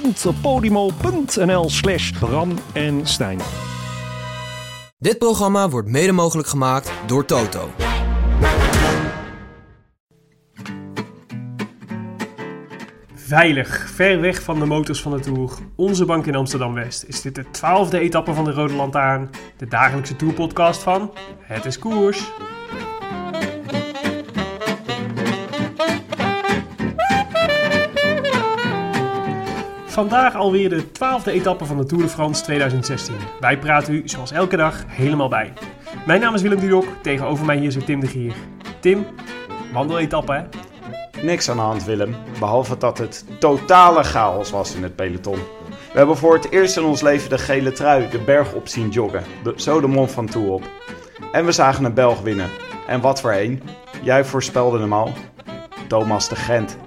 www.podimo.nl slash Bram en Stijn. Dit programma wordt mede mogelijk gemaakt door Toto. Veilig, ver weg van de motors van de Tour. Onze bank in Amsterdam-West is dit de twaalfde etappe van de Rode Lantaarn. De dagelijkse Tourpodcast van Het is Koers. Vandaag alweer de twaalfde etappe van de Tour de France 2016. Wij praten u, zoals elke dag, helemaal bij. Mijn naam is Willem Dudok, tegenover mij hier zit Tim de Gier. Tim, wandeletappe hè? Niks aan de hand, Willem. Behalve dat het totale chaos was in het peloton. We hebben voor het eerst in ons leven de gele trui de berg op zien joggen. De, zo de mond van toe op. En we zagen een Belg winnen. En wat voor een. Jij voorspelde hem al. Thomas de Gent.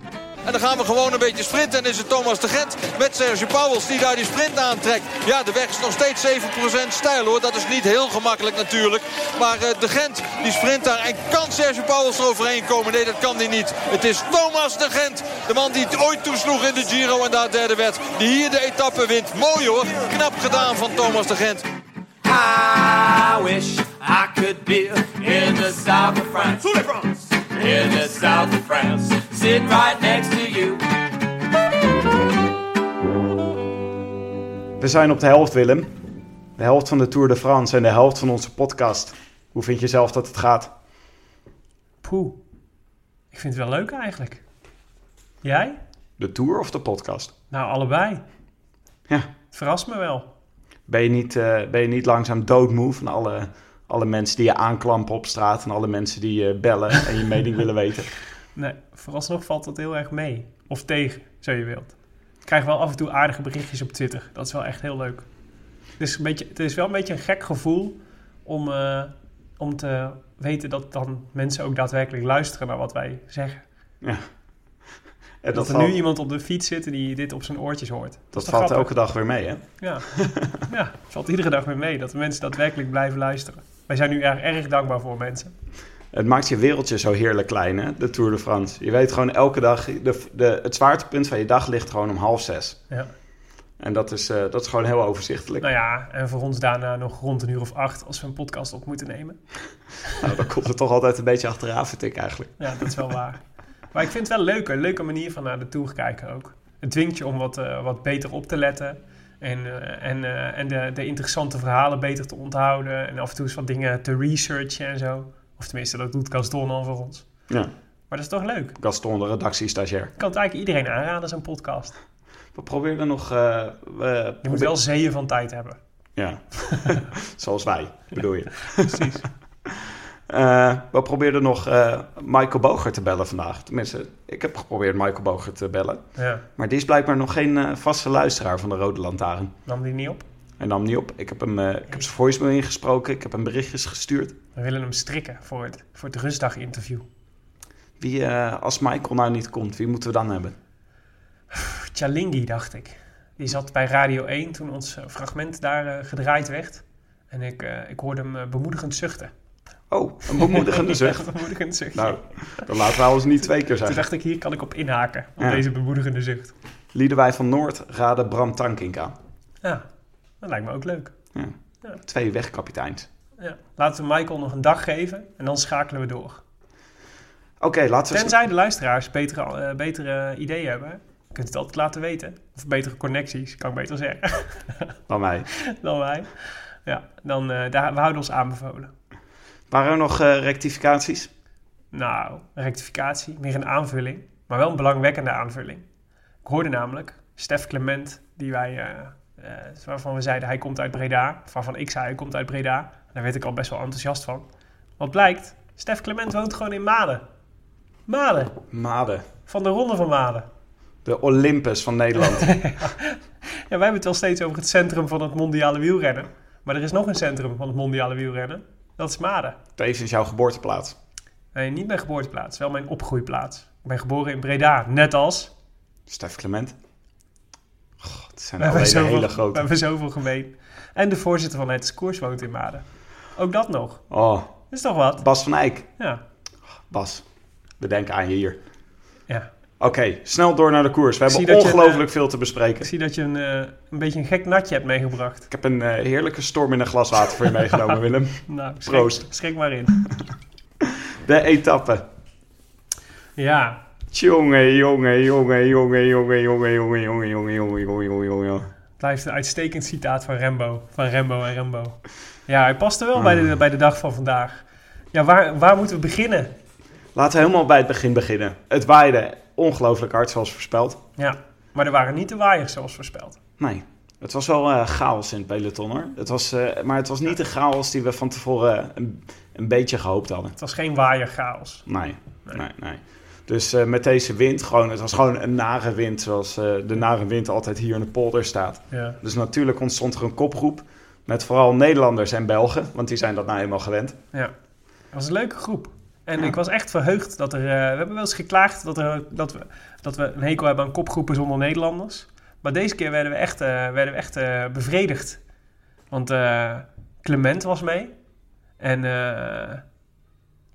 En dan gaan we gewoon een beetje sprinten. En is het Thomas de Gent met Sergio Pauwels die daar die sprint aantrekt. Ja, de weg is nog steeds 7% stijl hoor. Dat is niet heel gemakkelijk natuurlijk. Maar uh, de Gent die sprint daar. En kan Sergio Pauwels er overheen komen? Nee, dat kan hij niet. Het is Thomas de Gent. De man die het ooit toesloeg in de Giro en daar derde werd. Die hier de etappe wint. Mooi hoor. Knap gedaan van Thomas de Gent. I wish I could be in the south of France. In the south of France. Right next to you. We zijn op de helft, Willem. De helft van de Tour de France en de helft van onze podcast. Hoe vind je zelf dat het gaat? Poeh, ik vind het wel leuk eigenlijk. Jij? De Tour of de podcast? Nou, allebei. Ja. Het verrast me wel. Ben je niet, uh, ben je niet langzaam doodmoe van alle, alle mensen die je aanklampen op straat... en alle mensen die je bellen en je mening willen weten? Nee, vooralsnog valt dat heel erg mee. Of tegen, zo je wilt. Ik krijg wel af en toe aardige berichtjes op Twitter. Dat is wel echt heel leuk. Het is, een beetje, het is wel een beetje een gek gevoel om, uh, om te weten dat dan mensen ook daadwerkelijk luisteren naar wat wij zeggen. Ja. En dat, dat er valt... nu iemand op de fiets zit die dit op zijn oortjes hoort. Dat, dat valt elke dag weer mee, hè? Ja. ja, het valt iedere dag weer mee dat de mensen daadwerkelijk blijven luisteren. Wij zijn nu erg, erg dankbaar voor mensen. Het maakt je wereldje zo heerlijk klein, hè? de Tour de France. Je weet gewoon elke dag, de, de, het zwaartepunt van je dag ligt gewoon om half zes. Ja. En dat is, uh, dat is gewoon heel overzichtelijk. Nou ja, en voor ons daarna nog rond een uur of acht als we een podcast op moeten nemen. nou, dan komt het toch altijd een beetje achteraan, vind ik eigenlijk. Ja, dat is wel waar. Maar ik vind het wel leuk, een leuke manier van naar de Tour kijken ook. Het dwingt je om wat, uh, wat beter op te letten. En, uh, en, en de, de interessante verhalen beter te onthouden. En af en toe eens wat dingen te researchen en zo. Of tenminste, dat doet Gaston al voor ons. Ja. Maar dat is toch leuk? Gaston, de redactiestagiair. Ik kan het eigenlijk iedereen aanraden, zo'n podcast. We proberen nog... Uh, we je moet wel zeeën van tijd hebben. Ja, zoals wij, bedoel je. Precies. Uh, we probeerden nog uh, Michael Boger te bellen vandaag. Tenminste, ik heb geprobeerd Michael Boger te bellen. Ja. Maar die is blijkbaar nog geen uh, vaste luisteraar van de Rode Lantaarn. Nam die niet op? Hij nam niet op. Ik heb hem, ik heb zijn voicemail ingesproken. Ik heb hem berichtjes gestuurd. We willen hem strikken voor het, voor het rustdag-interview. Wie, als Michael nou niet komt, wie moeten we dan hebben? Chalingi, dacht ik. Die zat bij Radio 1 toen ons fragment daar gedraaid werd. En ik, ik hoorde hem bemoedigend zuchten. Oh, een bemoedigende zucht. een bemoedigende zucht. Nou, dan laten we alles niet twee keer zeggen. Toen dacht ik, hier kan ik op inhaken, op ja. deze bemoedigende zucht. Liedewij van Noord raden Bram Tankink aan. Ja, dat lijkt me ook leuk. Ja. Ja. Twee wegkapiteins. Ja. Laten we Michael nog een dag geven en dan schakelen we door. Oké, okay, laten we... Tenzij de luisteraars betere, uh, betere ideeën hebben. Je kunt het altijd laten weten. Of betere connecties, kan ik beter zeggen. Dan mij. dan wij. Ja, dan, uh, daar, we houden ons aanbevolen. Waren er nog uh, rectificaties? Nou, rectificatie, meer een aanvulling, maar wel een belangwekkende aanvulling. Ik hoorde namelijk Stef Clement, die wij, waarvan we zeiden hij komt uit Breda, waarvan ik zei hij komt uit Breda. Daar werd ik al best wel enthousiast van. Wat blijkt, Stef Clement woont gewoon in Maden. Maden. Maden. Van de Ronde van Maden. De Olympus van Nederland. Ja, wij hebben het wel steeds over het centrum van het mondiale wielrennen. Maar er is nog een centrum van het mondiale wielrennen. Dat is Maden. Tevens jouw geboorteplaats. Nee, niet mijn geboorteplaats, wel mijn opgroeiplaats. Ik ben geboren in Breda, net als... Stef Clement. Zijn We alleen zoveel, hele we grote. hebben zoveel gemeen. En de voorzitter van het Koers woont in Maden. Ook dat nog. Oh, Dat is toch wat? Bas van Eyck. Ja. Bas, we denken aan je hier. ja. Oké, snel door naar de koers. We hebben ongelooflijk veel te bespreken. Ik zie dat je een, eh, een beetje een gek natje hebt meegebracht. Ik heb een eh, heerlijke storm in een glas water voor je meegenomen, Willem. Nou, schrik, Proost. schrik maar in. De etappe. Ja, Jongen, jongen, jongen, jongen, jongen, jongen, jongen, jongen, jongen, jongen, jongen, jongen, jongen. blijft een uitstekend citaat van Rembo. Van Rembo en Rembo. Ja, hij paste wel bij, de, bij de dag van vandaag. Ja, waar, waar moeten we beginnen? Laten we helemaal bij het begin beginnen. Het waaide ongelooflijk hard, zoals voorspeld. Ja, maar er waren niet de waaiers zoals voorspeld. Nee, het was wel eh, chaos in het peloton hoor. Het was, eh, maar het was niet de chaos die we van tevoren een, een beetje gehoopt hadden. Het was geen waaierchaos. Nee, nee, nee. Dus eh, met deze wind, gewoon, het was gewoon een nare wind, zoals eh, de nare wind altijd hier in de polder staat. Ja. Dus natuurlijk ontstond er een kopgroep met vooral Nederlanders en Belgen, want die zijn dat nou eenmaal gewend. Ja, het was een leuke groep. En Ja. ik was echt verheugd dat er... eh, we hebben wel eens geklaagd dat, er, dat, we, dat we een hekel hebben aan kopgroepen zonder Nederlanders. Maar deze keer werden we echt, werden we echt bevredigd. Want Clement was mee. En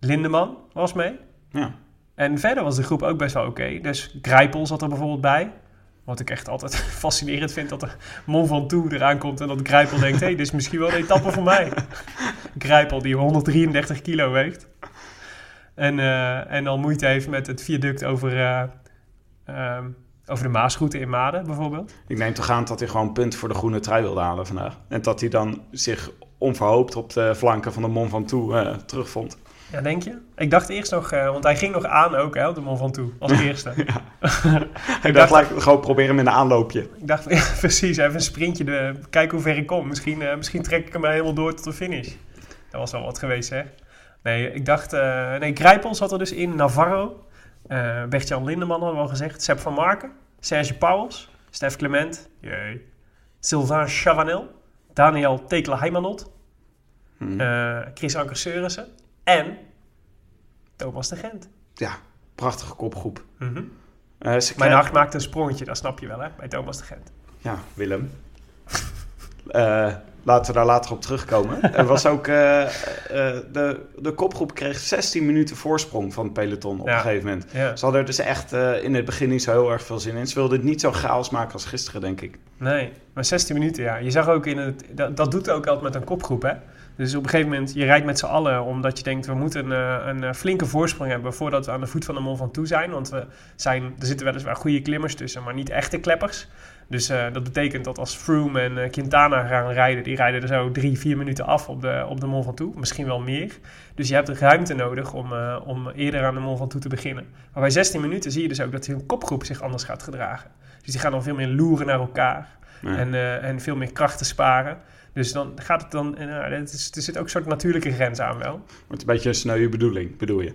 Lindeman was mee. Ja. En verder was de groep ook best wel oké. Dus Grijpel zat er bijvoorbeeld bij. Wat ik echt altijd fascinerend vind, dat er Mont Ventoux eraan komt en dat Grijpel denkt... hé, hey, dit is misschien wel een etappe voor mij. Grijpel die 133 kilo weegt. En, eh, en al moeite heeft met het viaduct over, eh, ehm, over de Maasroute in Maden bijvoorbeeld. Ik neem toch aan dat hij gewoon punt voor de groene trui wilde halen vandaag. En dat hij dan zich onverhoopt op de flanken van de Mont Ventoux eh terugvond. Ja, denk je? Ik dacht eerst nog, eh, want hij ging nog aan ook, hè, op de Mont Ventoux, als eerste. Hij dacht, laat ik gewoon proberen met een aanloopje. Ik dacht, ja, precies, even een sprintje, de, kijken hoe ver ik kom. Misschien, eh, misschien trek ik hem helemaal door tot de finish. Dat was wel wat geweest, hè? Nee, ik dacht, eh nee, Grijpel zat er dus in, Navarro, Bert-Jan Lindeman hadden we al gezegd, Sepp van Marken, Serge Pauwels, Stef Clement, jee, Sylvain Chavanel, Daniel Tekela-Heimanot, Hm. eh, Chris Anker Seurissen en Thomas de Gent. Ja, prachtige kopgroep. Eh, ze Mijn krijgen- hart maakte een sprongetje, dat snap je wel, hè, bij Thomas de Gent. Ja, Willem. Eh, laten we daar later op terugkomen. Er was ook, eh, de, de kopgroep kreeg 16 minuten voorsprong van het peloton op Ja. een gegeven moment. Ja. Ze hadden er dus echt in het begin niet zo heel erg veel zin in. Ze wilden het niet zo chaos maken als gisteren, denk ik. Nee, maar 16 minuten, ja. Je zag ook in het... Dat, dat doet ook altijd met een kopgroep, hè. Dus op een gegeven moment, je rijdt met z'n allen... omdat je denkt, we moeten een, eh, een eh, flinke voorsprong hebben... voordat we aan de voet van de Mont Ventoux zijn. Want we zijn, er zitten weliswaar goede klimmers tussen... maar niet echte kleppers. Dus eh, dat betekent dat als Froome en Quintana gaan rijden... die rijden er zo drie, vier minuten af op de, op de Mont Ventoux. Misschien wel meer. Dus je hebt ruimte nodig om, om eerder aan de Mont Ventoux te beginnen. Maar bij 16 minuten zie je dus ook dat hun kopgroep zich anders gaat gedragen. Dus die gaan dan veel meer loeren naar elkaar. Ja. En, en veel meer krachten sparen. Dus dan gaat het dan... en, nou, het is, er zit ook een soort natuurlijke grens aan wel. Wordt een beetje een sneuwe bedoeling, bedoel je?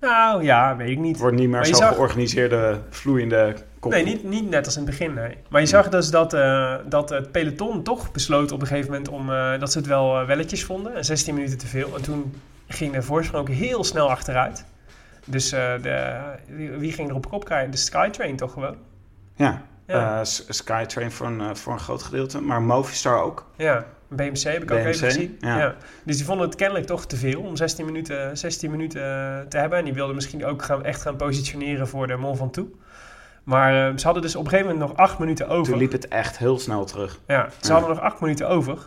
Nou ja, weet ik niet. Het wordt niet meer je zo'n zag- georganiseerde, vloeiende kopgroep. Nee, niet, niet net als in het begin, nee. Maar je zag dus dat, eh, dat het peloton toch besloot op een gegeven moment... Om, eh, dat ze het wel eh, welletjes vonden. En 16 minuten te veel. En toen ging de voorsprong ook heel snel achteruit. Dus eh, de, wie- wie ging er op kop krijgen? De Skytrain toch gewoon? Ja, Ja. S- Skytrain voor een, eh, voor een groot gedeelte. Maar Movistar ook. Ja, BMC heb ik ook even gezien. ja. Ja. Dus die vonden het kennelijk toch te veel om 16 minuten, 16 minuten eh, te hebben. En die wilden misschien ook gaan, echt gaan positioneren voor de Mont Ventoux. Maar eh, ze hadden dus op een gegeven moment nog acht minuten over. Toen liep het echt heel snel terug. Ja, ze Ja. hadden nog acht minuten over.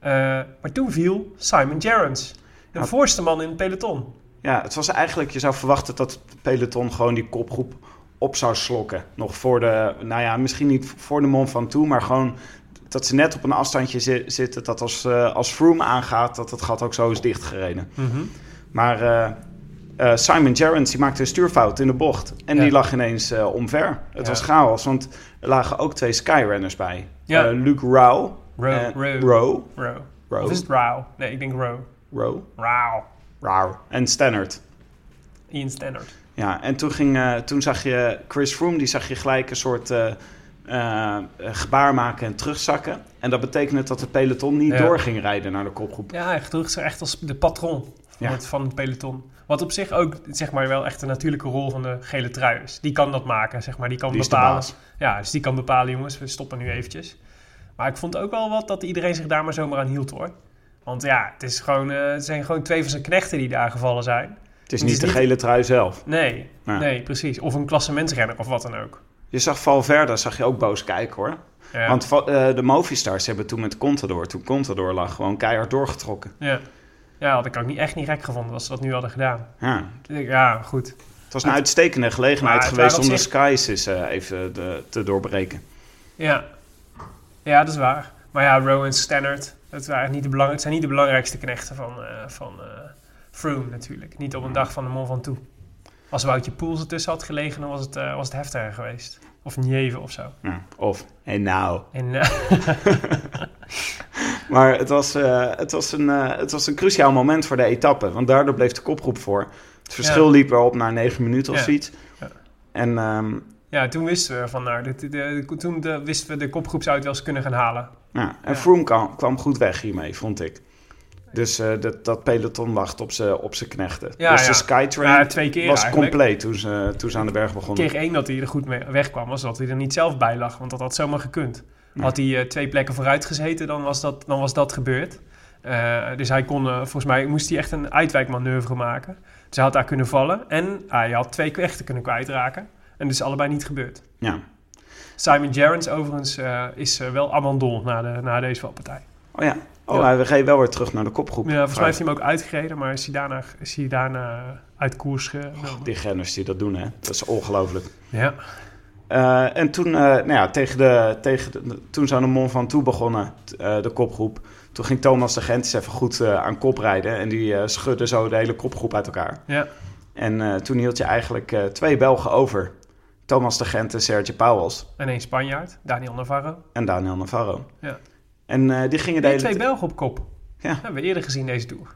Maar toen viel Simon Gerrans. De voorste man in het peloton. Ja, het was eigenlijk, je zou verwachten dat het peloton gewoon die kopgroep op zou slokken. Nog voor de, nou ja, misschien niet voor de Mont Ventoux, maar gewoon dat ze net op een afstandje zi- zitten. Dat als, eh, als Froome aangaat, dat het gat ook zo is dichtgereden. Maar eh, eh, Simon Gerrans, die maakte een stuurfout in de bocht. En Ja. die lag ineens omver. Het Ja. was chaos, want er lagen ook twee Skyrunners bij. Ja. Luke Rauw. Row. Rowe. Of is het Rauw? Nee, ik denk Row. Rowe. Rauw. Rauw. En Stannard. Ian Stannard. Ja, en toen, ging, eh, toen zag je Chris Froome, die zag je gelijk een soort eh, gebaar maken en terugzakken. En dat betekende dat de peloton niet Ja. door ging rijden naar de kopgroep. Ja, hij gedroeg zich echt als de patron van, Ja. het, van het peloton. Wat op zich ook zeg maar, wel echt een natuurlijke rol van de gele trui is. Die kan dat maken, zeg maar. Die kan Die de bepalen. Ja, dus die kan bepalen, jongens, we stoppen nu eventjes. Maar ik vond ook wel wat dat iedereen zich daar maar zomaar aan hield, hoor. Want ja, het, is gewoon, het zijn gewoon twee van zijn knechten die daar gevallen zijn. Het is Het is niet de niet- gele trui zelf. Nee, Ja. nee, precies. Of een klassementsrenner of wat dan ook. Je zag Valverde, zag je ook boos kijken hoor. Ja. Want eh, de Movistars hebben toen met Contador, toen Contador lag, gewoon keihard doorgetrokken. ja. ja, had ik ook niet, echt niet gek gevonden als ze dat nu hadden gedaan. Ja, Ja, goed. het was een uitstekende gelegenheid geweest om de skies eens eh, even de- te doorbreken. Ja. ja, dat is waar. Maar ja, Rowan Stannard, dat waren niet de belang, het zijn niet de belangrijkste knechten van, eh van Froome natuurlijk. Niet op een dag van de Mont Ventoux. Als Woutje Poels ertussen had gelegen, dan was het, eh, was het heftiger geweest. Of Nieve of zo. Ja, of, en nou. En, eh, Maar het was, eh, het, was een, het was een cruciaal moment voor de etappe, want daardoor bleef de kopgroep voor. Het verschil Ja. liep weer op naar negen minuten of Ja. zoiets. Ja. En ehm, ja, toen wisten we van, nou, de, de, de- toen wisten we de kopgroep zou het wel eens kunnen gaan halen. Ja, en. Froome kwam, kwam goed weg hiermee, vond ik. Dus eh, dat, dat peloton wacht op zijn op knechten. Ja, dus ja. de Skytrain twee keer was eigenlijk. compleet toen ze, toen ze aan de berg begonnen. Keer één dat hij er goed mee wegkwam, was dat hij er niet zelf bij lag. Want dat had zomaar gekund. Had hij eh, twee plekken vooruit gezeten, dan was dat, dan was dat gebeurd. Eh, dus hij kon, volgens mij moest hij echt een uitwijkmanoeuvre maken. Dus hij had daar kunnen vallen. En hij had twee knechten kunnen kwijtraken. En dus allebei niet gebeurd. Ja. Simon Gerrans overigens is wel abandon na, de, na deze valpartij. Oh ja. Oh, Ja. hij we gaan wel weer terug naar de kopgroep. Ja, volgens mij heeft hij hem ook uitgereden, maar is hij daarna, is hij daarna uit koers genomen. Die renners die dat doen, hè. Dat is ongelooflijk. Ja. Eh, en toen, eh, nou ja, tegen de, tegen de, toen ze aan de Mont Ventoux begonnen, t- eh, de kopgroep. Toen ging Thomas de Gent eens even goed aan kop rijden. En die schudde zo de hele kopgroep uit elkaar. Ja. En toen hield je eigenlijk twee Belgen over. Thomas de Gent en Sergio Pauwels. En een Spanjaard, Daniel Navarro. En Daniel Navarro. Ja. En eh, die gingen hele twee. Belgen op kop. Ja. hebben we eerder gezien deze tour.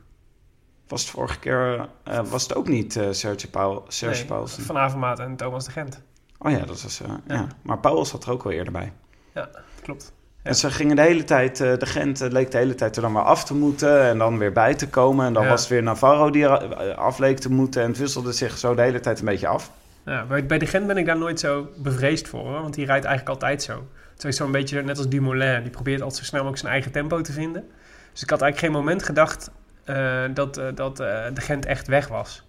Was het vorige keer... eh, was het ook niet eh Sergio, Pauw, Sergio Nee? Van Avermaat en Thomas de Gent. Oh ja, dat was... eh, ja. Ja. Maar Pauwels zat er ook wel eerder bij. Ja, klopt. Ja. En ze gingen de hele tijd, eh, de Gent eh, leek de hele tijd er dan maar af te moeten en dan weer bij te komen. En dan Ja. was het weer Navarro die eh, af leek te moeten en het wisselde zich zo de hele tijd een beetje af. Ja, bij, bij de Gent ben ik daar nooit zo bevreesd voor, hoor, want die rijdt eigenlijk altijd zo. Zo is zo'n beetje net als Dumoulin, die probeert altijd zo snel mogelijk zijn eigen tempo te vinden. Dus ik had eigenlijk geen moment gedacht eh, dat, eh, dat eh, de Gent echt weg was.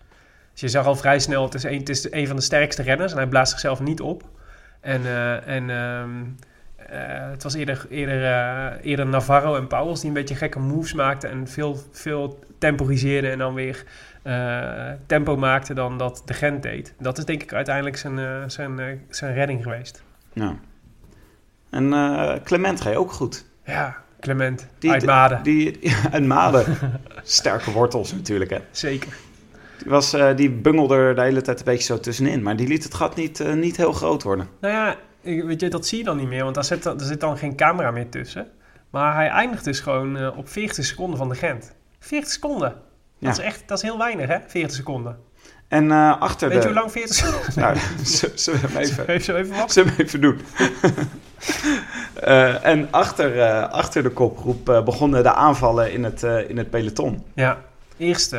Dus je zag al vrij snel, het is, een, het is een van de sterkste renners en hij blaast zichzelf niet op. En, en ehm, eh, het was eerder, eerder, eerder Navarro en Pauwels die een beetje gekke moves maakten en veel, veel temporiseerden en dan weer tempo maakte dan dat de Gent deed. Dat is denk ik uiteindelijk zijn, zijn, zijn redding geweest. Ja. En eh, Clement ga je ook goed. Ja, Clement Die- uit Maden. Die, ja, Maden. Sterke wortels natuurlijk hè. Zeker. Die, was, eh, die bungelde er de hele tijd een beetje zo tussenin. Maar die liet het gat niet, eh, niet heel groot worden. Nou ja, weet je, dat zie je dan niet meer, want daar zit, dan- er zit dan geen camera meer tussen. Maar hij eindigt dus gewoon op 40 seconden van de Gent. 40 seconden. Ja. Dat is echt, dat is heel weinig hè, 40 seconden. En eh, achter Weet de... je hoe lang 40 seconden Nou, zullen we hem even... Even zo even wat. Zullen we even doen? Eh, en achter, eh, achter de kopgroep begonnen de aanvallen in het, in het peloton. Ja, eerst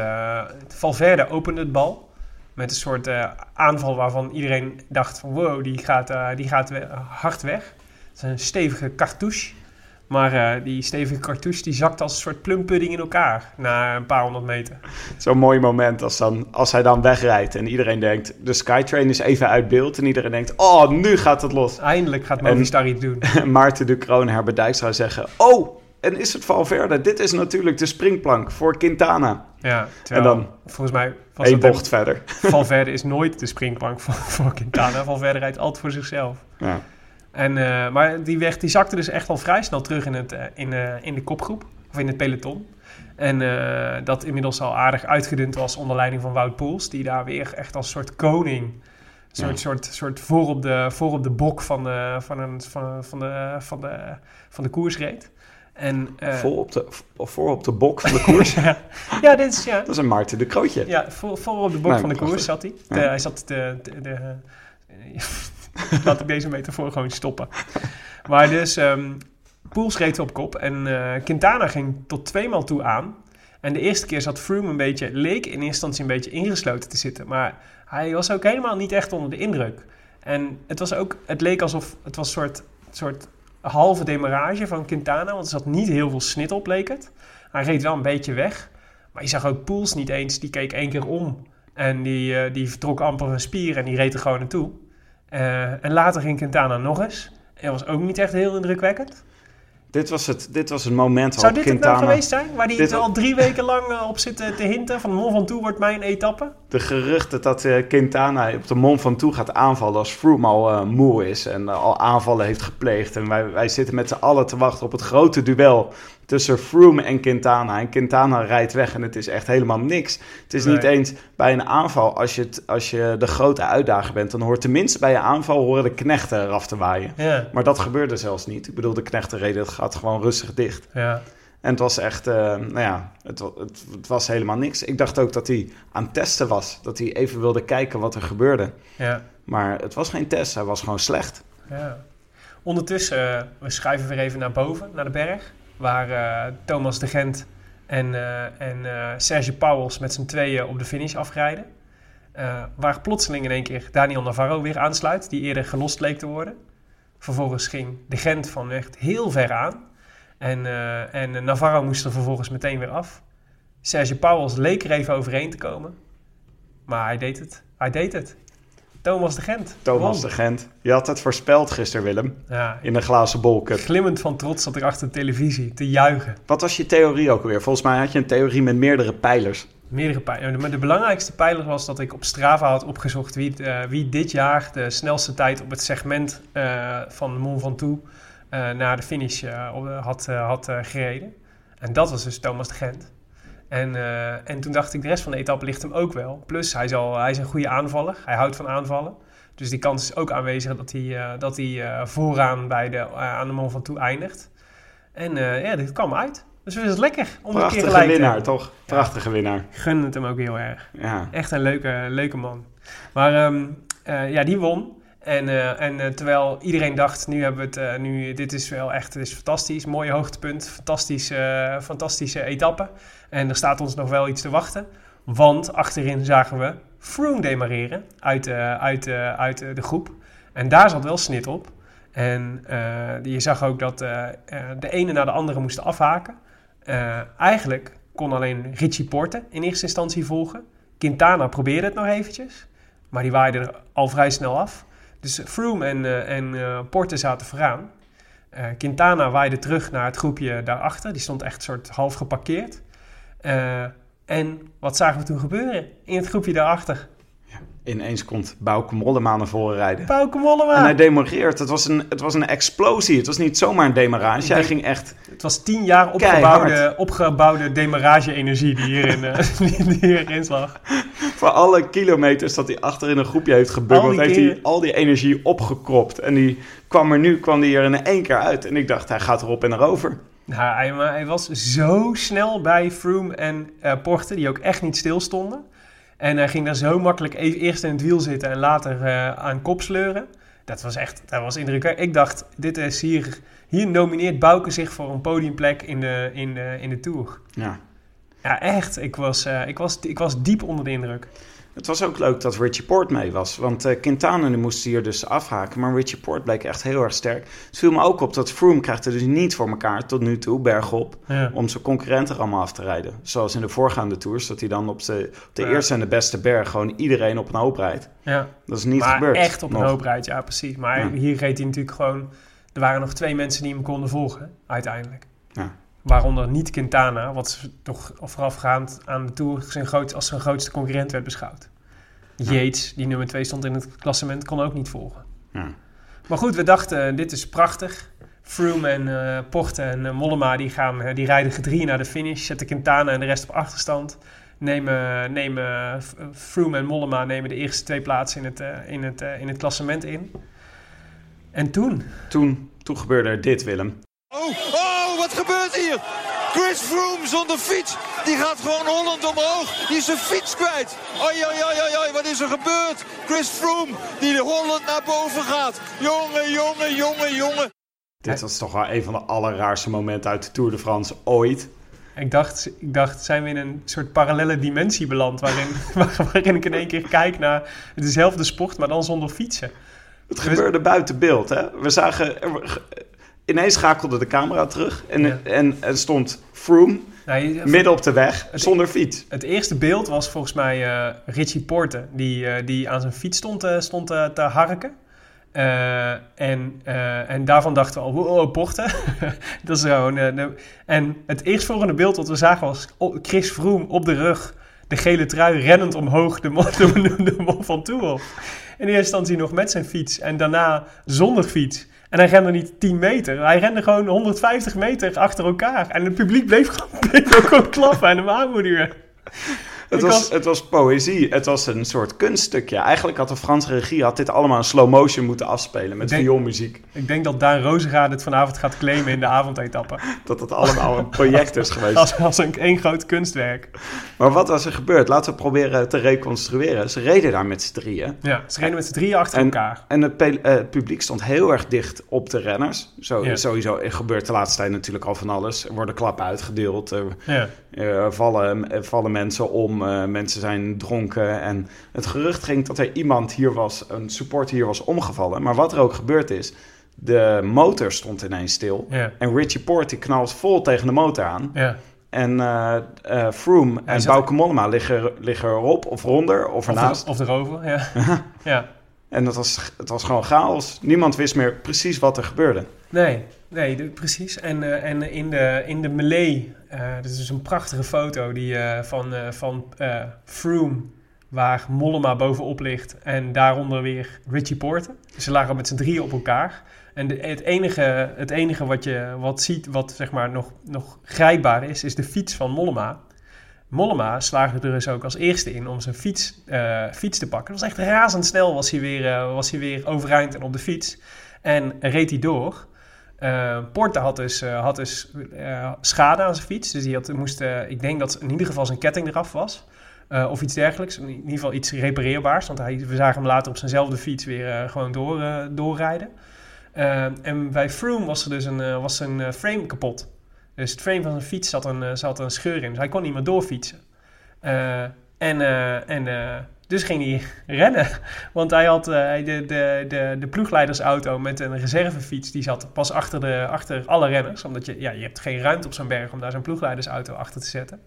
Valverde opende het bal. Met een soort aanval waarvan iedereen dacht van wow, die gaat, die gaat hard weg. Het is een stevige cartouche. Maar eh, die stevige cartouche die zakt als een soort plumpudding in elkaar na een paar honderd meter. Zo'n mooi moment als, dan, als hij dan wegrijdt en iedereen denkt... de Skytrain is even uit beeld en iedereen denkt... oh, nu gaat het los. Eindelijk gaat Movistar iets doen. En Maarten de Kroon Herbert Dijkstra zeggen... oh, en is het Valverde? Dit is natuurlijk de springplank voor Quintana. Ja, terwijl, En dan volgens mij was dat bocht verder. Valverde is nooit de springplank voor, voor Quintana. Valverde rijdt altijd voor zichzelf. Ja. En, eh, maar die, weg, die zakte dus echt al vrij snel terug in, het, eh, in, eh, in de kopgroep. Of in het peloton. En dat inmiddels al aardig uitgedund was onder leiding van Wout Poels. Die daar weer echt als soort koning... Soort, Ja. soort, soort voor, op de, voor op de bok van de, van, een, van, van, de, van, de, van de koers reed. En, Vol op de, voor op de bok van de koers. ja, dit is... Ja, Dat is een Maarten de Krootje. ja voor, op de bok Nee, van de prachtig. koers zat hij. De- Ja. Hij zat de... de, de laat ik deze metafoor gewoon stoppen. Maar dus... ehm Poels reed op kop en eh, Quintana ging tot tweemaal toe aan. En de eerste keer zat Froome een beetje, leek in eerste instantie een beetje ingesloten te zitten. Maar hij was ook helemaal niet echt onder de indruk. En het was ook, het leek alsof het was een soort, soort halve demarrage van Quintana. Want er zat niet heel veel snit op, leek het. Hij reed wel een beetje weg. Maar je zag ook Poels niet eens, die keek één keer om. En die, eh, die vertrok amper een spier en die reed er gewoon naartoe. Eh, en later ging Quintana nog eens. En dat was ook niet echt heel indrukwekkend. Dit, was het, dit was het moment Zou dit het Quintana... nou geweest zijn? Waar hij het al drie weken lang eh, op zit te hinten van Mont Ventoux wordt mijn etappe? De geruchten dat eh, Quintana op de Mont Ventoux gaat aanvallen als Froome al moe is en al aanvallen heeft gepleegd. En wij, wij zitten met z'n allen te wachten op het grote duel tussen Froome en Quintana. En Quintana rijdt weg en het is echt helemaal niks. Het is niet eens bij een aanval, als je, het, als je de grote uitdager bent, dan hoort tenminste bij je aanval horen de knechten eraf te waaien. Ja. Maar dat gebeurde zelfs niet. Ik bedoel, de knechten reden, het gaat gewoon rustig dicht. Ja. En het was echt, eh, nou ja, het, het, het was helemaal niks. Ik dacht ook dat hij aan het testen was. Dat hij even wilde kijken wat er gebeurde. Ja. Maar het was geen test, hij was gewoon slecht. ja. Ondertussen, eh, we schuiven weer even naar boven, naar de berg. Waar eh, Thomas de Gent en, eh, en eh, Serge Pauwels met z'n tweeën op de finish afrijden. Waar plotseling in één keer Daniel Navarro weer aansluit, die eerder gelost leek te worden. Vervolgens ging de Gent van echt heel ver aan. En, en Navarro moest er vervolgens meteen weer af. Serge Pauwels leek er even overheen te komen. Maar hij deed het. Hij deed het. Thomas de Gent. Thomas won. de Gent. Je had het voorspeld gisteren, Willem. Ja, In de glazen bolcup. glimmend van trots zat ik achter de televisie te juichen. Wat was je theorie ook alweer? Volgens mij had je een theorie met meerdere pijlers. Meerdere pijlers. Maar de belangrijkste pijler was dat ik op Strava had opgezocht wie, eh, wie dit jaar de snelste tijd op het segment eh, van Mont Ventoux eh naar de finish eh, had, eh, had eh, gereden. En dat was dus Thomas de Gent. En, eh, en toen dacht ik, de rest van de etappe ligt hem ook wel. Plus, hij is, al, hij is een goede aanvaller. Hij houdt van aanvallen. Dus die kans is ook aanwezig dat hij, eh, dat hij eh, vooraan bij de, aan de Mont Ventoux eindigt. En ja, dit kwam uit. Dus het is lekker om een keer Prachtige gelijk winnaar, toch? Prachtige winnaar. Gun het hem ook heel erg. Ja. Echt een leuke, leuke man. Maar ehm, eh, ja, die won. En, en terwijl iedereen dacht, nu hebben we het, nu, dit is wel echt dit is fantastisch. Mooie hoogtepunt, fantastisch, eh, fantastische etappe. En er staat ons nog wel iets te wachten. Want achterin zagen we Froome demareren uit, eh, uit, eh, uit eh, de groep. En daar zat wel snit op. En je zag ook dat de ene na de andere moesten afhaken. Eigenlijk kon alleen Richie Porte in eerste instantie volgen. Quintana probeerde het nog eventjes, maar die waaide er al vrij snel af. Dus Froome en, eh, en Porte zaten vooraan. Quintana waaide terug naar het groepje daarachter. Die stond echt soort half geparkeerd. Eh, en wat zagen we toen gebeuren in het groepje daarachter? Ineens komt Bauke Mollema naar voren rijden. Bauke Mollema! En hij demoreert. Het was, een, het was een explosie. Het was niet zomaar een demarage. Hij ging echt... Het was tien jaar opgebouwde, opgebouwde demarage-energie die hierin, eh, die hierin slag. Voor alle kilometers dat hij achter in een groepje heeft gebubbeld, heeft hij al die energie opgekropt. En die kwam er nu, kwam die er in één keer uit. En ik dacht, hij gaat erop en erover. Nou, hij, maar hij was zo snel bij Froome en Porte, die ook echt niet stilstonden. En hij ging daar zo makkelijk e- eerst in het wiel zitten en later eh, aan kop sleuren. Dat was echt, dat was indrukwekkend. Ik dacht, dit is hier, hier nomineert Bouke zich voor een podiumplek in de, in de, in de Tour. Ja. Ja, echt. Ik was, eh, ik, was, ik was diep onder de indruk. Het was ook leuk dat Richie Port mee was. Want eh Quintana die moest hier dus afhaken. Maar Richie Port bleek echt heel erg sterk. Het viel me ook op dat Froome krijgt het dus niet voor elkaar tot nu toe, bergop. Ja. Om zijn concurrenten allemaal af te rijden. Zoals in de voorgaande tours. Dat hij dan op de, op de Ja. eerste en de beste berg gewoon iedereen op een hoop rijdt. ja. Dat is niet maar gebeurd. echt op een hoop rijdt, ja precies. Maar Ja. hier reed hij natuurlijk gewoon... Er waren nog twee mensen die hem konden volgen, uiteindelijk. Ja. Waaronder niet Quintana, wat toch voorafgaand aan de Tour zijn groot, als zijn grootste concurrent werd beschouwd. Yates, die nummer twee stond in het klassement, kon ook niet volgen. Ja. Maar goed, we dachten, dit is prachtig. Froome en eh Porte en eh, Mollema die, gaan, eh, die rijden gedrieën naar de finish. Zetten Quintana en de rest op achterstand. Nemen, nemen Froome en Mollema nemen de eerste twee plaatsen in het, eh, in het, eh, in het klassement in. En toen, Toen, toen gebeurde er dit, Willem. Oh, oh, gebeurt hier? Chris Froome zonder fiets. Die gaat gewoon Holland omhoog. Die is zijn fiets kwijt. Oi, oi, oi, oi, oi, wat is er gebeurd? Chris Froome die de Holland naar boven gaat. Jongen, jongen, jongen, jongen. Dit was toch wel een van de allerraarste momenten uit de Tour de France ooit. Ik dacht, ik dacht, zijn we in een soort parallele dimensie beland... waarin, waarin ik in één keer kijk naar dezelfde sport, maar dan zonder fietsen. Het gebeurde buiten beeld. Hè? We zagen... Ineens schakelde de camera terug en, Ja. en er stond Froome Nou, midden op de weg zonder fiets. Het eerste beeld was volgens mij eh, Richie Porte, die, eh, die aan zijn fiets stond, eh, stond te harken. En, en daarvan dachten we al, wow, Porte. dat is gewoon... en het eerstvolgende beeld wat we zagen was Chris Froome op de rug, de gele trui, rennend omhoog de, de, van Toe op. In eerste instantie nog met zijn fiets en daarna zonder fiets. En hij rende niet 10 meter. Hij rende gewoon 150 meter achter elkaar. En het publiek bleef, gewoon- klappen en hem aanmoedigen. Het was, het was poëzie. Het was een soort kunststukje. Eigenlijk had de Franse regie had dit allemaal in slow motion moeten afspelen met vioolmuziek. Ik denk dat Daan Rozengaard het vanavond gaat claimen in de avondetappe. Dat het allemaal een project is geweest. Als, als een één groot kunstwerk. Maar wat was er gebeurd? Laten we proberen te reconstrueren. Ze reden daar met z'n drieën. Ja, ze reden met z'n drieën achter En, elkaar. en het, eh, het publiek stond heel erg dicht op de renners. Zo, Ja. Sowieso gebeurt de laatste tijd natuurlijk al van alles. Er worden klappen uitgedeeld. Er, Ja. er vallen, er vallen mensen om. Eh, mensen zijn dronken. En het gerucht ging dat er iemand hier was, een supporter hier was omgevallen. Maar wat er ook gebeurd is, de motor stond ineens stil. En Richie Porte knalt vol tegen de motor aan. En eh, Froome en zat- Bauke Mollema liggen, liggen erop of ronder of Of, ernaast. er, of erover, ja. ja. En het was, het was gewoon chaos. Niemand wist meer precies wat er gebeurde. Nee, nee precies. En, eh, en in de, in de melee, eh dat is dus een prachtige foto die, eh, van, van Froome, waar Mollema bovenop ligt en daaronder weer Richie Porte. Ze lagen met z'n drieën op elkaar. En het enige, het enige wat je wat ziet, wat zeg maar nog, nog grijpbaar is, is de fiets van Mollema. Mollema slaagde er dus ook als eerste in om zijn fiets, fiets te pakken. Dat was echt razendsnel was hij, weer, was hij weer overeind en op de fiets. En reed hij door. Eh Porte had dus, eh, had dus eh, schade aan zijn fiets. Dus die had, moest, ik denk dat in ieder geval zijn ketting eraf was. Of iets dergelijks. In ieder geval iets repareerbaars. Want hij, we zagen hem later op zijnzelfde fiets weer gewoon door, doorrijden. En bij Froome was er dus een, was een frame kapot. Dus het frame van zijn fiets zat een, zat een scheur in. Dus hij kon niet meer doorfietsen. En en dus ging hij rennen. Want hij had eh, de, de, de, de ploegleidersauto met een reservefiets. Die zat pas achter, de, achter alle renners. Omdat je, ja, je hebt geen ruimte op zo'n berg om daar zo'n ploegleidersauto achter te zetten.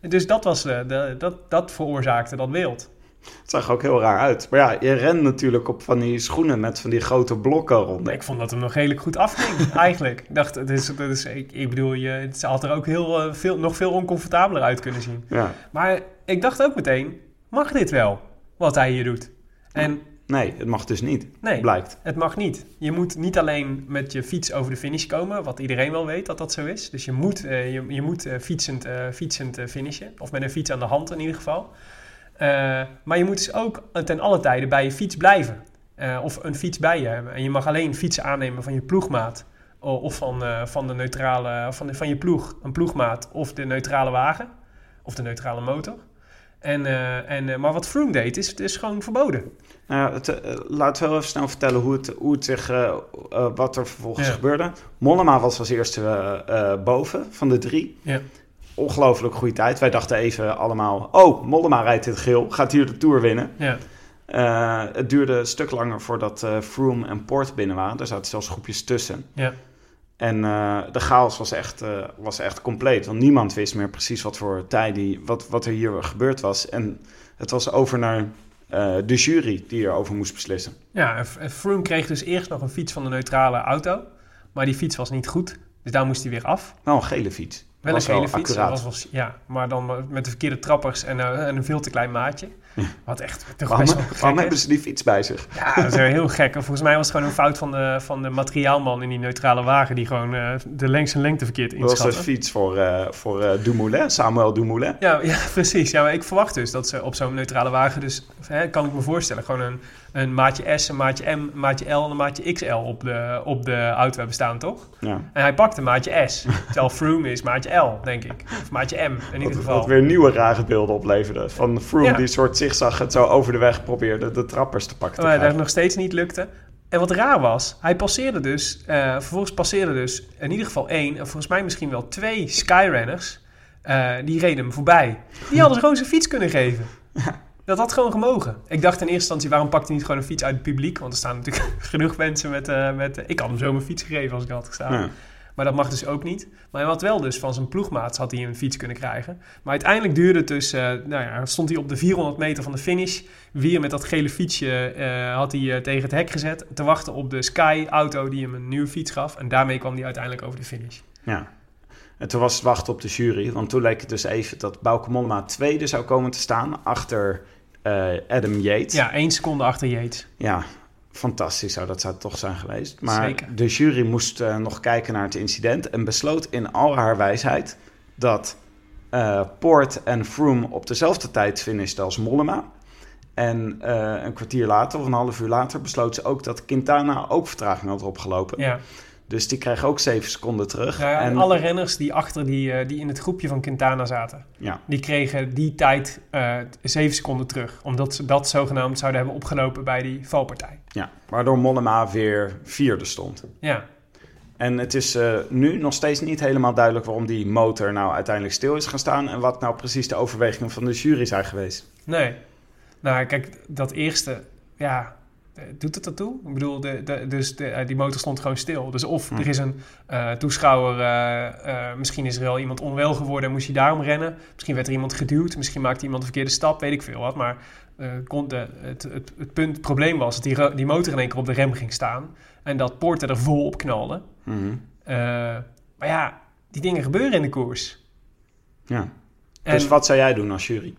Dus dat, was, de, de, dat, dat veroorzaakte dat beeld. Het zag er ook heel raar uit. Maar ja, je rent natuurlijk op van die schoenen met van die grote blokken rond. Ik vond dat hem nog redelijk goed afging, eigenlijk. Ik dacht, het is, het is, ik, ik bedoel, je, het had er ook heel, eh, veel, nog veel oncomfortabeler uit kunnen zien. Ja. Maar ik dacht ook meteen, mag dit wel, wat hij hier doet? En Nee, het mag dus niet. nee, Blijkt. het mag niet. Je moet niet alleen met je fiets over de finish komen, wat iedereen wel weet dat dat zo is. Dus je moet, eh, je, je moet eh, fietsend, eh, fietsend finishen, of met een fiets aan de hand in ieder geval. Maar je moet dus ook ten alle tijden bij je fiets blijven. Of een fiets bij je hebben. En je mag alleen fietsen aannemen van je ploegmaat. Of van, van, de neutrale, van, de, van je ploeg, een ploegmaat. Of de neutrale wagen. Of de neutrale motor. En, eh, en, eh, maar wat Froome deed, is, is gewoon verboden. Nou, het, eh, laten we wel even snel vertellen hoe het, hoe het zich, wat er vervolgens Ja. gebeurde. Mollema was als eerste boven van de drie. Ja. Ongelooflijk goede tijd. Wij dachten even allemaal, oh, Mollema rijdt dit geel, gaat hier de Tour winnen. Ja, het duurde een stuk langer voordat eh Froome en Port binnen waren. Er zaten zelfs groepjes tussen. ja. En eh, de chaos was echt, eh, was echt compleet. Want niemand wist meer precies wat voor tijd die, wat, wat er hier gebeurd was. En het was over naar eh, de jury die erover moest beslissen. Ja, en Froome kreeg dus eerst nog een fiets van de neutrale auto. Maar die fiets was niet goed. Dus daar moest hij weer af. Wel een gele fiets. Wel een gele fiets. was, ja, maar dan met de verkeerde trappers en, eh, en een veel te klein maatje. Wat echt toch Waarom, best wel gek waarom is. hebben ze die fiets bij zich? Ja, dat is heel gek. En Volgens mij was het gewoon een fout van de, van de materiaalman in die neutrale wagen... die gewoon eh, de lengte en lengte verkeerd Dat was de inschatte. fiets voor, eh, voor Dumoulin, Samuel Dumoulin. Ja, ja, precies. Ja, maar ik verwacht dus dat ze op zo'n neutrale wagen... dus hè, kan ik me voorstellen, gewoon een, een maatje S, een maatje M, een maatje L en een maatje XL op de, op de auto hebben staan, toch? Ja. En hij pakt een maatje S. Terwijl Froome is maatje L, denk ik. Of maatje M, in ieder geval. wat weer nieuwe rare beelden opleverde. Van Froome Ja. die soort zigzag het zo over de weg probeerde de trappers te pakken Maar dat krijgen. nog steeds niet lukte. En wat raar was, hij passeerde dus, eh, vervolgens passeerde dus in ieder geval één, en volgens mij misschien wel twee Skyrunners, eh, die reden hem voorbij. Die hadden gewoon zijn fiets kunnen geven. Dat had gewoon gemogen. Ik dacht in eerste instantie, waarom pakt hij niet gewoon een fiets uit het publiek? Want er staan natuurlijk genoeg mensen met... eh, met ik had hem zo mijn fiets gegeven als ik had gestaan. Ja. Maar dat mag dus ook niet. Maar hij had wel dus van zijn ploegmaats had hij een fiets kunnen krijgen. Maar uiteindelijk duurde het dus... eh, nou ja, stond hij op de 400 meter van de finish. Weer met dat gele fietsje eh, had hij eh, tegen het hek gezet. Te wachten op de Sky-auto die hem een nieuwe fiets gaf. En daarmee kwam hij uiteindelijk over de finish. Ja. En toen was het wachten op de jury. Want toen leek het dus even dat Bauke Mollema tweede zou komen te staan. Achter eh, Adam Yates. Ja, één seconde achter Yates. Ja, fantastisch zou dat zou toch zijn geweest. Maar Zeker. de jury moest eh, nog kijken naar het incident en besloot in al haar wijsheid dat eh Poort en Froome op dezelfde tijd finishten als Mollema. En een kwartier later of een half uur later besloot ze ook dat Quintana ook vertraging had opgelopen. Ja. Dus die kreeg ook zeven seconden terug. Ja, en en alle renners die achter die, eh, die in het groepje van Quintana zaten... ja, die kregen die tijd eh zeven seconden terug. Omdat ze dat zogenaamd zouden hebben opgelopen bij die valpartij. ja, waardoor Mollema weer vierde stond. Ja, En het is eh, nu nog steeds niet helemaal duidelijk waarom die motor nou uiteindelijk stil is gaan staan. En wat nou precies de overwegingen van de jury zijn geweest. nee. Nou, kijk, dat eerste, ja, doet het ertoe? Ik bedoel, de, de, dus de, eh, die motor stond gewoon stil. Dus of Hm. er is een eh, toeschouwer, eh, eh, misschien is er wel iemand onwel geworden en moest hij daarom rennen. Misschien werd er iemand geduwd, misschien maakte iemand een verkeerde stap, weet ik veel wat. Maar eh, kon de, het, het, het, punt, het probleem was dat die, die motor in één keer op de rem ging staan. En dat Poorter er vol op knalde. Mhm. Eh, maar ja, die dingen gebeuren in de koers. Ja. En Dus wat zou jij doen als jury?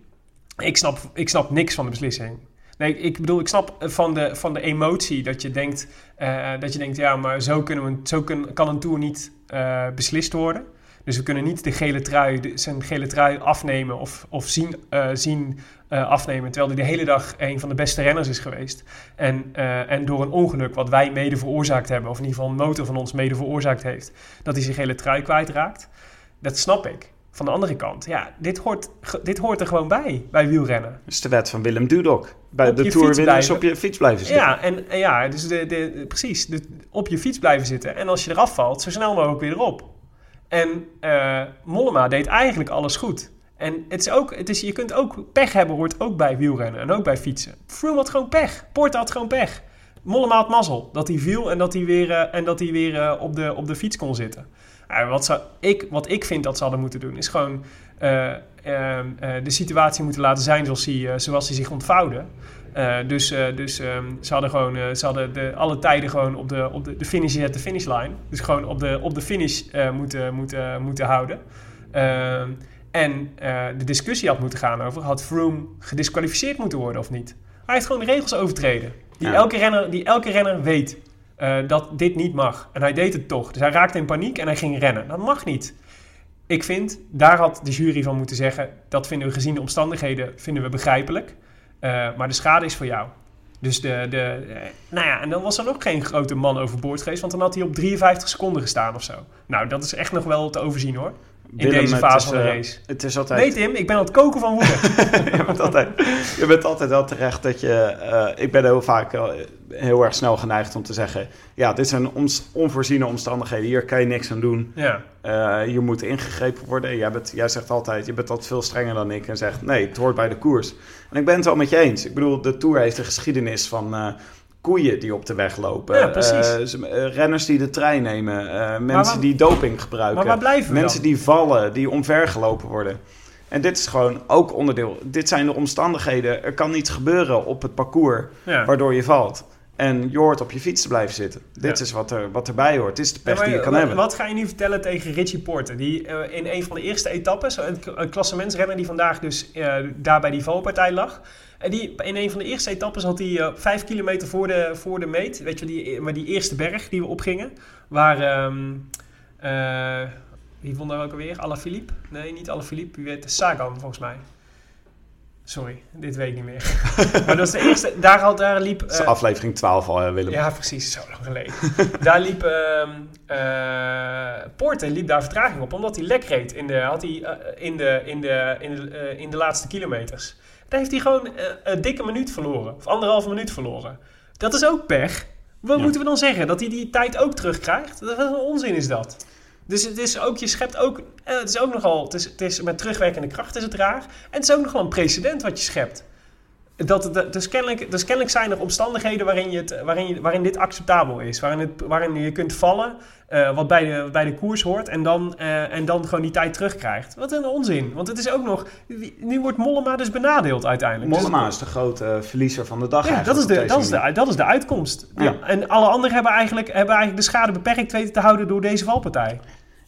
ik, snap, ik snap niks van de beslissing. Nee, ik bedoel, ik snap van de, van de emotie dat je denkt, eh, dat je denkt, ja, maar zo, kunnen we, zo kan een tour niet eh, beslist worden. Dus we kunnen niet de gele trui, zijn gele trui afnemen of, of zien, eh, zien afnemen. Terwijl hij de hele dag een van de beste renners is geweest. En, en door een ongeluk wat wij mede veroorzaakt hebben, of in ieder geval een motor van ons mede veroorzaakt heeft, dat hij zijn gele trui kwijtraakt. Dat snap ik. Van de andere kant, ja, dit hoort, dit hoort er gewoon bij, bij wielrennen. Dat is de wet van Willem Dudok. Bij Op de winners blijven. op je fiets blijven zitten. Ja, en, en ja, dus de, de, precies, de, op je fiets blijven zitten. En als je eraf valt, zo snel mogelijk weer erop. En eh, Mollema deed eigenlijk alles goed. En het is ook, het is, je kunt ook pech hebben, hoort ook bij wielrennen en ook bij fietsen. Froome had gewoon pech. Poort had gewoon pech. Mollema had mazzel dat hij viel en dat hij weer, eh, en dat hij weer eh, op, de, op de fiets kon zitten. Ja, wat, zou, ik, wat ik vind dat ze hadden moeten doen, is gewoon eh, ehm, eh, de situatie moeten laten zijn zoals hij, eh, zoals hij zich ontvouwde. Eh, dus eh, dus ehm, ze hadden gewoon eh, ze hadden de, alle tijden gewoon op de, op de, de finish at de finishlijn. Dus gewoon op de, op de finish eh, moeten, moeten, moeten houden. Ehm, en eh, de discussie had moeten gaan over: had Froome gedisqualificeerd moeten worden of niet? Hij heeft gewoon de regels overtreden. Die, Ja. elke, renner, die elke renner weet eh, dat dit niet mag. En hij deed het toch. Dus hij raakte in paniek en hij ging rennen. Dat mag niet. Ik vind, daar had de jury van moeten zeggen... dat vinden we gezien de omstandigheden vinden we begrijpelijk. Eh, maar de schade is voor jou. Dus de, de, eh, nou ja, en dan was er nog geen grote man overboord geweest... want dan had hij op 53 seconden gestaan of zo. Nou, dat is echt nog wel te overzien hoor. In Willem, deze fase is, van de eh, race. Het is altijd... Nee Tim, ik ben aan het koken van woede. je, bent altijd, je bent altijd wel terecht dat je... eh, ik ben heel vaak eh, heel erg snel geneigd om te zeggen... Ja, dit zijn ons- onvoorziene omstandigheden. Hier kan je niks aan doen. ja. Hier moet ingegrepen worden. Jij, bent, jij zegt altijd, je bent altijd veel strenger dan ik. En zegt, nee, het hoort bij de koers. En ik ben het wel met je eens. Ik bedoel, de Tour heeft een geschiedenis van... koeien die op de weg lopen. Ja, precies. Eh, eh, renners die de trein nemen. eh, mensen waar- die doping gebruiken. Maar blijven Mensen dan? die vallen, die omvergelopen worden. En dit is gewoon ook onderdeel. Dit zijn de omstandigheden. Er kan iets gebeuren op het parcours Ja. waardoor je valt. En je hoort op je fiets te blijven zitten. Dit Ja. is wat, er, wat erbij hoort. Dit is de pech maar die je kan wat, hebben. Wat ga je nu vertellen tegen Richie Porter? Die in een van de eerste etappes, een, een klassementsrenner die vandaag dus daar bij die valpartij lag. En die, in een van de eerste etappes had hij eh, vijf kilometer voor de, voor de meet. Weet je, die, maar die eerste berg die we opgingen. Waar, ehm, eh, wie won daar ook alweer? Alaphilippe? Nee, niet Alaphilippe. Wie weet? Sagan volgens mij. Sorry, dit weet ik niet meer. maar dat is de eerste. Daar, had, daar liep. Eh, aflevering 12 al, Willem. ja, precies, zo lang geleden. daar liep eh, Poorten liep daar vertraging op, omdat hij lek reed in de, had hij, in de, in de, in de, in de laatste kilometers. Daar heeft hij gewoon eh, een dikke minuut verloren, of anderhalve minuut verloren. Dat is ook pech. Wat Ja. moeten we dan zeggen? Dat hij die tijd ook terugkrijgt? Wat een onzin is dat. Dus het is ook, je schept ook, eh, het is ook nogal, het is, het is met terugwerkende kracht is het raar. En het is ook nogal een precedent wat je schept. Dat, het- dus, kennelijk, dus kennelijk zijn er omstandigheden waarin, je het, waarin, je, waarin dit acceptabel is. Waarin, het, waarin je kunt vallen, eh, wat bij de, bij de koers hoort, en dan, eh, en dan gewoon die tijd terugkrijgt. Wat een onzin. Want het is ook nog... Nu wordt Mollema dus benadeeld uiteindelijk. Dus- Mollema is de grote verliezer van de dag ja, dat is, de, dat, is de, dat is de uitkomst. Ja. En alle anderen hebben eigenlijk, hebben eigenlijk de schade beperkt weten te houden door deze valpartij.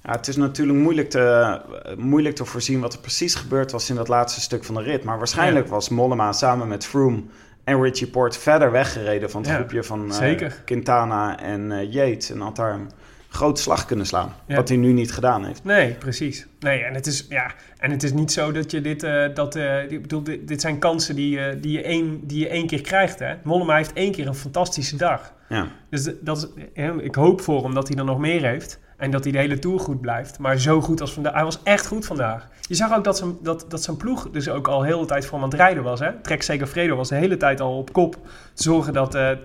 Ja, het is natuurlijk moeilijk te, moeilijk te voorzien wat er precies gebeurd was in dat laatste stuk van de rit. Maar waarschijnlijk was Mollema samen met Froome en Richie Port verder weggereden van het Ja, groepje van eh. Quintana en eh, Yates. En had daar een grote slag kunnen slaan. Ja. Wat hij nu niet gedaan heeft. Nee, precies. Nee, en het is, ja, en het is niet zo dat je dit... eh, dat, ik bedoel, dit, dit zijn kansen die, eh, die, je één, die je één keer krijgt. Hè? Mollema heeft één keer een fantastische dag. Ja. Dus dat is, ik hoop voor hem dat hij er nog meer heeft. En dat hij de hele Tour goed blijft. Maar zo goed als vandaag. Hij was echt goed vandaag. Je zag ook dat zijn, dat, dat zijn ploeg dus ook al heel de tijd voor hem aan het rijden was. Hè? Trek Segafredo was de hele tijd al op kop. Te zorgen dat eh, eh,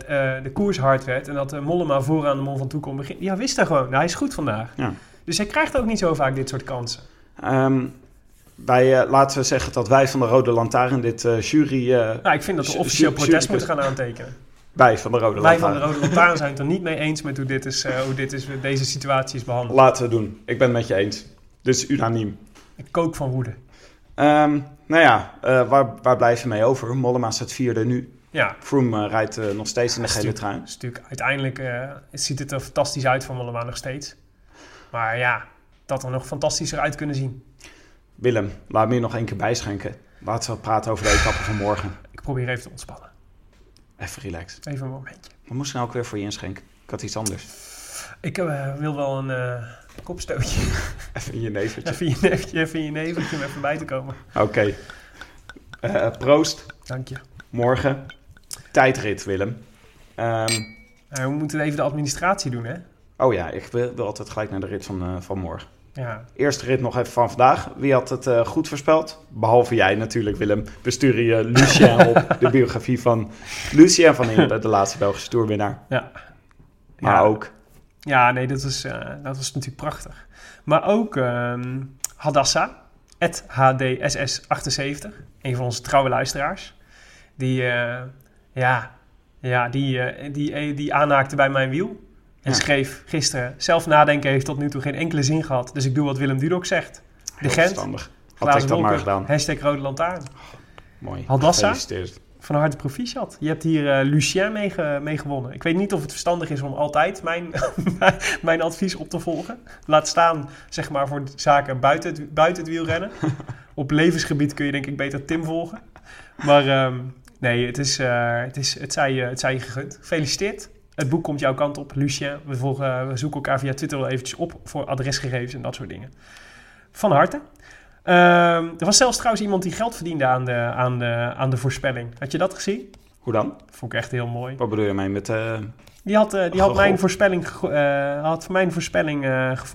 de koers hard werd. En dat eh, Mollema vooraan de Mont van toe kon beginnen. Ja, wist hij gewoon. Hij is goed vandaag. Ja. Dus hij krijgt ook niet zo vaak dit soort kansen. Ehm, wij, laten we zeggen dat wij van de Rode Lantaarn dit jury... Nou, ik vind dat we officieel protest moeten gaan aantekenen. Wij van de Rode Wij van de Lantaarn. Rode Lantaarn zijn het er niet mee eens met hoe, dit is, eh, hoe dit is, deze situatie is behandeld. Laten we doen. Ik ben het met je eens. Dus unaniem. Ik kook van woede. Ehm, nou ja, eh, waar, waar blijf je mee over? Mollema staat vierde nu. Ja, Froome eh, rijdt nog steeds in de gele. Dus natuurlijk, uiteindelijk ziet het er fantastisch uit van Mollema nog steeds. Maar ja, dat er nog fantastischer uit kunnen zien. Willem, laat me je nog één keer bijschenken. Laten we praten over de etappe van morgen. Ik probeer even te ontspannen. Even relax. Even een momentje. Wat moest ik nou ook weer voor je inschenken? Ik had iets anders. Ik eh, wil wel een eh, kopstootje. Even in je nevertje. even in je neefje, even in je om even bij te komen. Oké. Eh, proost. Dank je. Morgen. Tijdrit, Willem. Ehm, we moeten even de administratie doen, hè? oh ja, ik wil, wil altijd gelijk naar de rit van, van morgen. Ja, Eerste rit nog even van vandaag. Wie had het eh, goed voorspeld? Behalve jij natuurlijk, Willem. We sturen je Lucien op. De biografie van Lucien van de laatste Belgische toerwinnaar. ja. Maar Ja. ook Ja, nee, dat was, eh, dat was natuurlijk prachtig. Maar ook ehm Hadassa, het HDSS78, een van onze trouwe luisteraars. Die, eh, ja, ja, die, die, die aanhaakte bij mijn wiel. En Ja. schreef gisteren, zelf nadenken heeft tot nu toe geen enkele zin gehad. Dus ik doe wat Willem Dudok zegt. De heel Gent. Had ik dat maar gedaan. hashtag Rode Lantaarn. Mooi. Hadassa? Gefeliciteerd. Van harte proficiat. Je hebt hier eh, Lucien mee, ge- mee gewonnen. Ik weet niet of het verstandig is om altijd mijn, mijn advies op te volgen. Laat staan, zeg maar, voor zaken buiten het, buiten het wielrennen. op levensgebied kun je denk ik beter Tim volgen. Maar ehm, nee, het, is, eh, het, is, het, zij, je- het zij je gegund. Gefeliciteerd. Het boek komt jouw kant op, Lucien. We, volgen, we zoeken elkaar via Twitter wel eventjes op voor adresgegevens en dat soort dingen. Van harte. Ehm, er was zelfs trouwens iemand die geld verdiende aan de, aan de, aan de voorspelling. Had je dat gezien? Hoe dan? Vond ik echt heel mooi. Wat bedoel je mee met... eh, Die had, eh, die had mijn voorspelling, eh, had mijn voorspelling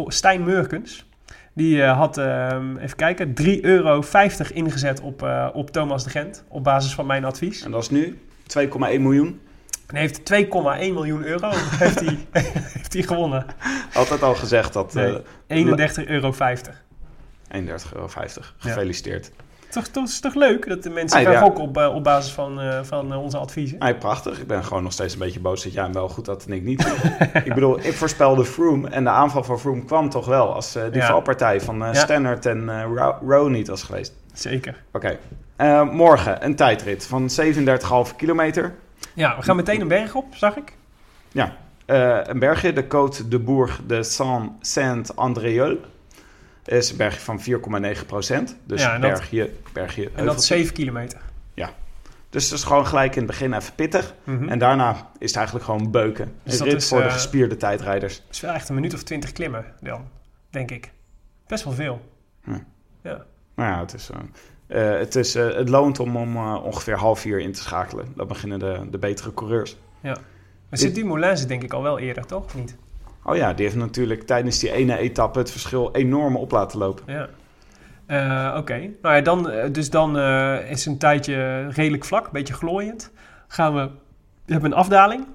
Stijn Murkens. Die had, ehm, even kijken, 3,50 euro ingezet op, op Thomas de Gent. Op basis van mijn advies. en dat is nu 2,1 miljoen. En heeft 2,1 miljoen euro heeft hij, heeft hij gewonnen. Altijd al gezegd dat... Nee. eh 31,50 euro. 31,50 euro. Ja. Gefeliciteerd. Toch, toch, is toch leuk dat de mensen Ah, gaan ja. op, eh, op basis van, eh, van eh, onze adviezen? Prachtig. Ik ben gewoon nog steeds een beetje boos dat jij hem wel goed had en ik niet. ik bedoel, ik voorspelde Froome en de aanval van Froome kwam toch wel als eh, die Ja. valpartij van eh. Stannard en eh Ro- Rowe niet was geweest. Zeker. Oké. Eh, morgen een tijdrit van 37,5 kilometer. Ja, we gaan meteen een berg op, zag ik. Ja, eh, een bergje, de Côte de Bourg de Saint- Saint-Andréol. Is een bergje van 4,9 procent. Dus Ja, en dat- bergje, bergje, En dat heuveltje. is 7 kilometer. Dus dat is gewoon gelijk in het begin even pittig. Mhm. En daarna is het eigenlijk gewoon beuken. Dus een dat rit is, voor de eh, gespierde tijdrijders. Het is wel echt een minuut of 20 klimmen dan, denk ik. Best wel veel. Hm. Ja. Nou ja, het, is, eh, eh, het, is, eh, het loont om om eh, ongeveer half vier in te schakelen. Dan beginnen de, de betere coureurs. Maar zit Dumoulin zit denk ik al wel eerder, toch? Of niet? Oh ja, die heeft natuurlijk tijdens die ene etappe het verschil enorm op laten lopen. Ja. Oké, nou ja, dan, dus dan is een tijdje redelijk vlak, een beetje glooiend. Gaan we, we hebben een afdaling,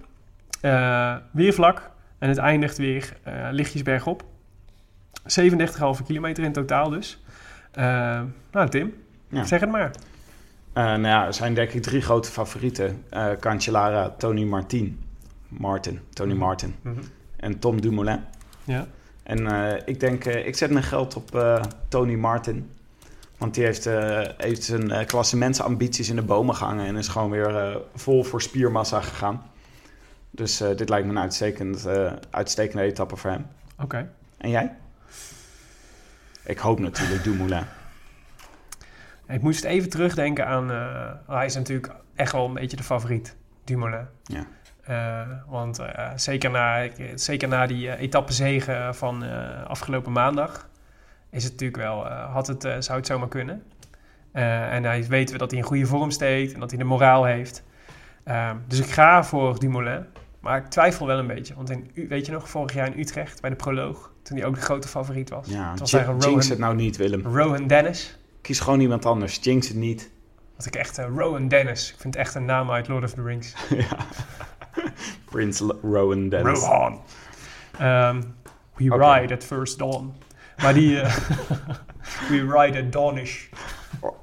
weer vlak en het eindigt weer lichtjes bergop. 37,5 kilometer in totaal dus. Nou Tim, Ja. zeg het maar. Eh, nou ja, er zijn denk ik drie grote favorieten. Eh Cancellara, Tony Martin, Martin, Tony Martin Mhm. en Tom Dumoulin. Ja. En eh, ik denk, ik zet mijn geld op Tony Martin. Want die heeft, heeft zijn klassementsambities in de bomen gehangen en is gewoon weer vol voor spiermassa gegaan. Dus dit lijkt me een uitstekend, uitstekende etappe voor hem. Oké. En jij? Ik hoop natuurlijk Dumoulin. Ik moest even terugdenken aan... eh, hij is natuurlijk echt wel een beetje de favoriet, Dumoulin. Ja. Eh, want eh, zeker, na, zeker na die eh, etappezege van afgelopen maandag... is het natuurlijk wel, had het, zou het zomaar kunnen. En hij weten we dat hij in goede vorm steekt en dat hij de moraal heeft. Ehm, dus ik ga voor Dumoulin. Maar ik twijfel wel een beetje. Want in, weet je nog, vorig jaar in Utrecht bij de proloog... toen hij ook de grote favoriet was. Ja, Toen was jinx Rowan, het nou niet, Willem. Rowan Dennis... Kies gewoon iemand anders. Jinx het niet. Wat ik echt, eh, Rowan Dennis. Ik vind het echt een naam uit Lord of the Rings. ja. Prins Rowan Dennis. Rohan. Ehm, we ride at first dawn. Maar die... eh, we ride at dawnish.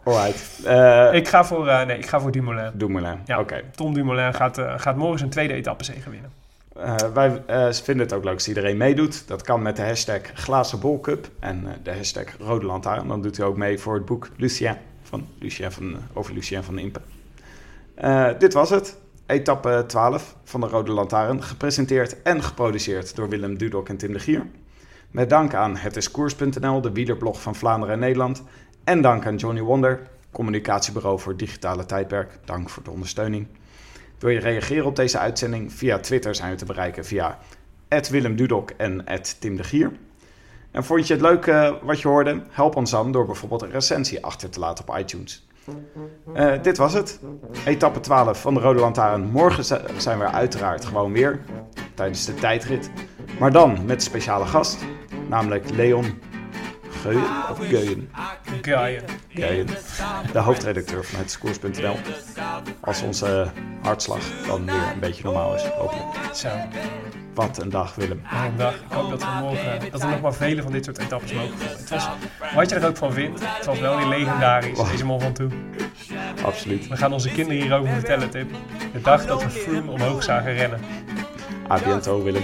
Alright. Eh Ik ga voor, nee, ik ga voor Dumoulin. Dumoulin. Ja. Oké. Tom Dumoulin gaat, eh, gaat morgen zijn tweede etappezege winnen. Eh, wij eh, vinden het ook leuk als iedereen meedoet. Dat kan met de hashtag Glazen Bol Cup en eh, de hashtag Rode Lantaarn. Dan doet u ook mee voor het boek Lucien van Lucien van, over Lucien van Impe. Dit was het. Etappe 12 van de Rode Lantaarn. Gepresenteerd en geproduceerd door Willem Dudok en Tim de Gier. Met dank aan hetiskoers.nl, de wielerblog van Vlaanderen en Nederland. En dank aan Johnny Wonder, communicatiebureau voor digitale tijdperk. Dank voor de ondersteuning. Wil je reageren op deze uitzending? Via Twitter zijn we te bereiken via Willem Dudok en Tim de Gier. En vond je het leuk eh, wat je hoorde? Help ons dan door bijvoorbeeld een recensie achter te laten op iTunes. Eh, dit was het. Etappe 12 van de Rode Lantaarn. Morgen zi- zijn we er uiteraard gewoon weer tijdens de tijdrit. Maar dan met speciale gast, namelijk Leon Geuyen. Of Geuyen. Gaaien. Geuyen. De hoofdredacteur van het Scoors.nl. Als onze hartslag dan weer een beetje normaal is, hopelijk. Zo, Wat een dag, Willem. wat een dag. Ik hoop dat we morgen, dat er nog maar vele van dit soort etappes mogen. Het was, wat je er ook van vindt, het was wel weer legendarisch, deze man van toen. Absoluut. We gaan onze kinderen hierover vertellen, Tim. De dag dat we Froome omhoog zagen rennen. A biento, Willem.